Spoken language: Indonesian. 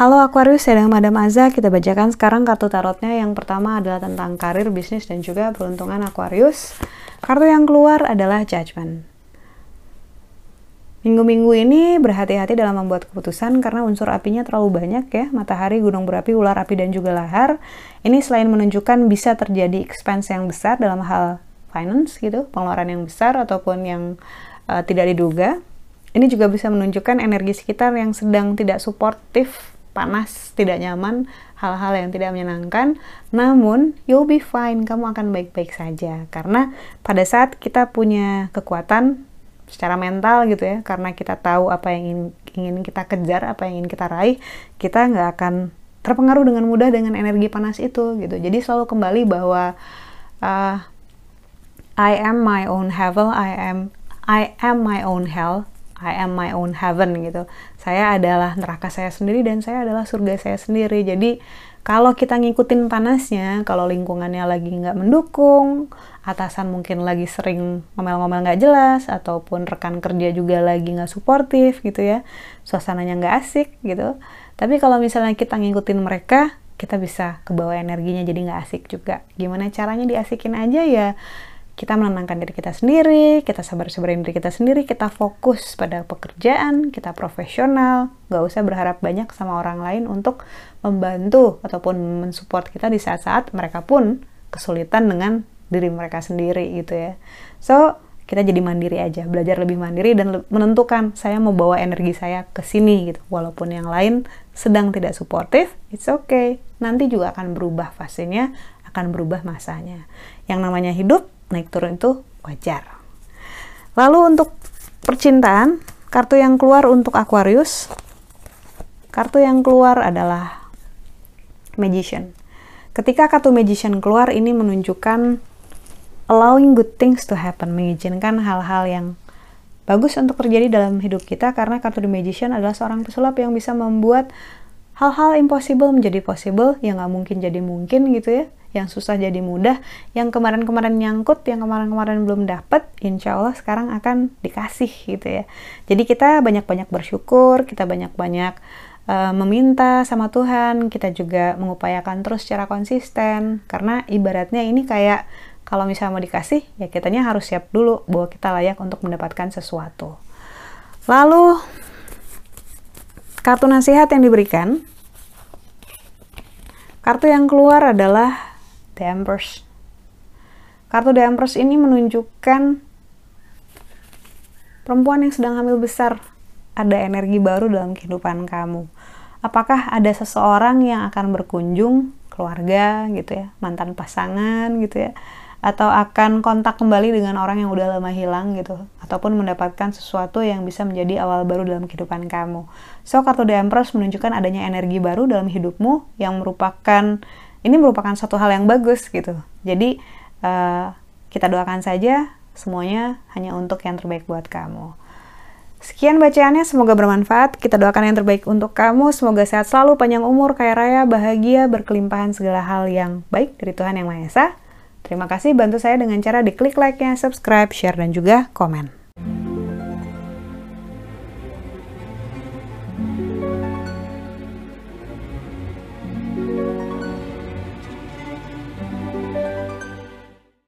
Halo Aquarius, saya Madam Aza. Kita bacakan sekarang kartu tarotnya. Yang pertama adalah tentang karir, bisnis, dan juga peruntungan Aquarius. Kartu yang keluar adalah Judgment. Minggu-minggu ini berhati-hati dalam membuat keputusan karena unsur apinya terlalu banyak ya. Matahari, gunung berapi, ular api, dan juga lahar. Ini selain menunjukkan bisa terjadi expense yang besar dalam hal finance gitu, pengeluaran yang besar ataupun yang uh, tidak diduga. Ini juga bisa menunjukkan energi sekitar yang sedang tidak suportif panas, tidak nyaman, hal-hal yang tidak menyenangkan. Namun, you'll be fine, kamu akan baik-baik saja. Karena pada saat kita punya kekuatan secara mental gitu ya, karena kita tahu apa yang ingin, kita kejar, apa yang ingin kita raih, kita nggak akan terpengaruh dengan mudah dengan energi panas itu gitu. Jadi selalu kembali bahwa uh, I am my own heaven, I am I am my own hell I am my own heaven gitu. Saya adalah neraka saya sendiri dan saya adalah surga saya sendiri. Jadi kalau kita ngikutin panasnya, kalau lingkungannya lagi nggak mendukung, atasan mungkin lagi sering ngomel-ngomel nggak jelas, ataupun rekan kerja juga lagi nggak suportif gitu ya, suasananya nggak asik gitu. Tapi kalau misalnya kita ngikutin mereka, kita bisa kebawa energinya jadi nggak asik juga. Gimana caranya diasikin aja ya? Kita menenangkan diri kita sendiri, kita sabar-sabarin diri kita sendiri, kita fokus pada pekerjaan, kita profesional, nggak usah berharap banyak sama orang lain untuk membantu ataupun mensupport kita di saat-saat mereka pun kesulitan dengan diri mereka sendiri gitu ya. So, kita jadi mandiri aja, belajar lebih mandiri dan menentukan saya mau bawa energi saya ke sini gitu. Walaupun yang lain sedang tidak suportif, it's okay. Nanti juga akan berubah fasenya, akan berubah masanya. Yang namanya hidup naik turun itu wajar. Lalu untuk percintaan, kartu yang keluar untuk Aquarius, kartu yang keluar adalah Magician. Ketika kartu Magician keluar, ini menunjukkan allowing good things to happen, mengizinkan hal-hal yang bagus untuk terjadi dalam hidup kita karena kartu The Magician adalah seorang pesulap yang bisa membuat hal-hal impossible menjadi possible, yang nggak mungkin jadi mungkin gitu ya yang susah jadi mudah, yang kemarin-kemarin nyangkut, yang kemarin-kemarin belum dapet, insya Allah sekarang akan dikasih gitu ya. Jadi kita banyak-banyak bersyukur, kita banyak-banyak uh, meminta sama Tuhan, kita juga mengupayakan terus secara konsisten, karena ibaratnya ini kayak kalau misalnya mau dikasih, ya kitanya harus siap dulu bahwa kita layak untuk mendapatkan sesuatu. Lalu, kartu nasihat yang diberikan, kartu yang keluar adalah The Empress. Kartu The Empress ini menunjukkan perempuan yang sedang hamil besar. Ada energi baru dalam kehidupan kamu. Apakah ada seseorang yang akan berkunjung, keluarga gitu ya, mantan pasangan gitu ya, atau akan kontak kembali dengan orang yang udah lama hilang gitu, ataupun mendapatkan sesuatu yang bisa menjadi awal baru dalam kehidupan kamu. So, kartu The Empress menunjukkan adanya energi baru dalam hidupmu yang merupakan ini merupakan satu hal yang bagus gitu. Jadi uh, kita doakan saja semuanya hanya untuk yang terbaik buat kamu. Sekian bacaannya, semoga bermanfaat. Kita doakan yang terbaik untuk kamu. Semoga sehat selalu, panjang umur, kaya raya, bahagia, berkelimpahan segala hal yang baik dari Tuhan Yang Maha Esa. Terima kasih bantu saya dengan cara diklik like-nya, subscribe, share, dan juga komen.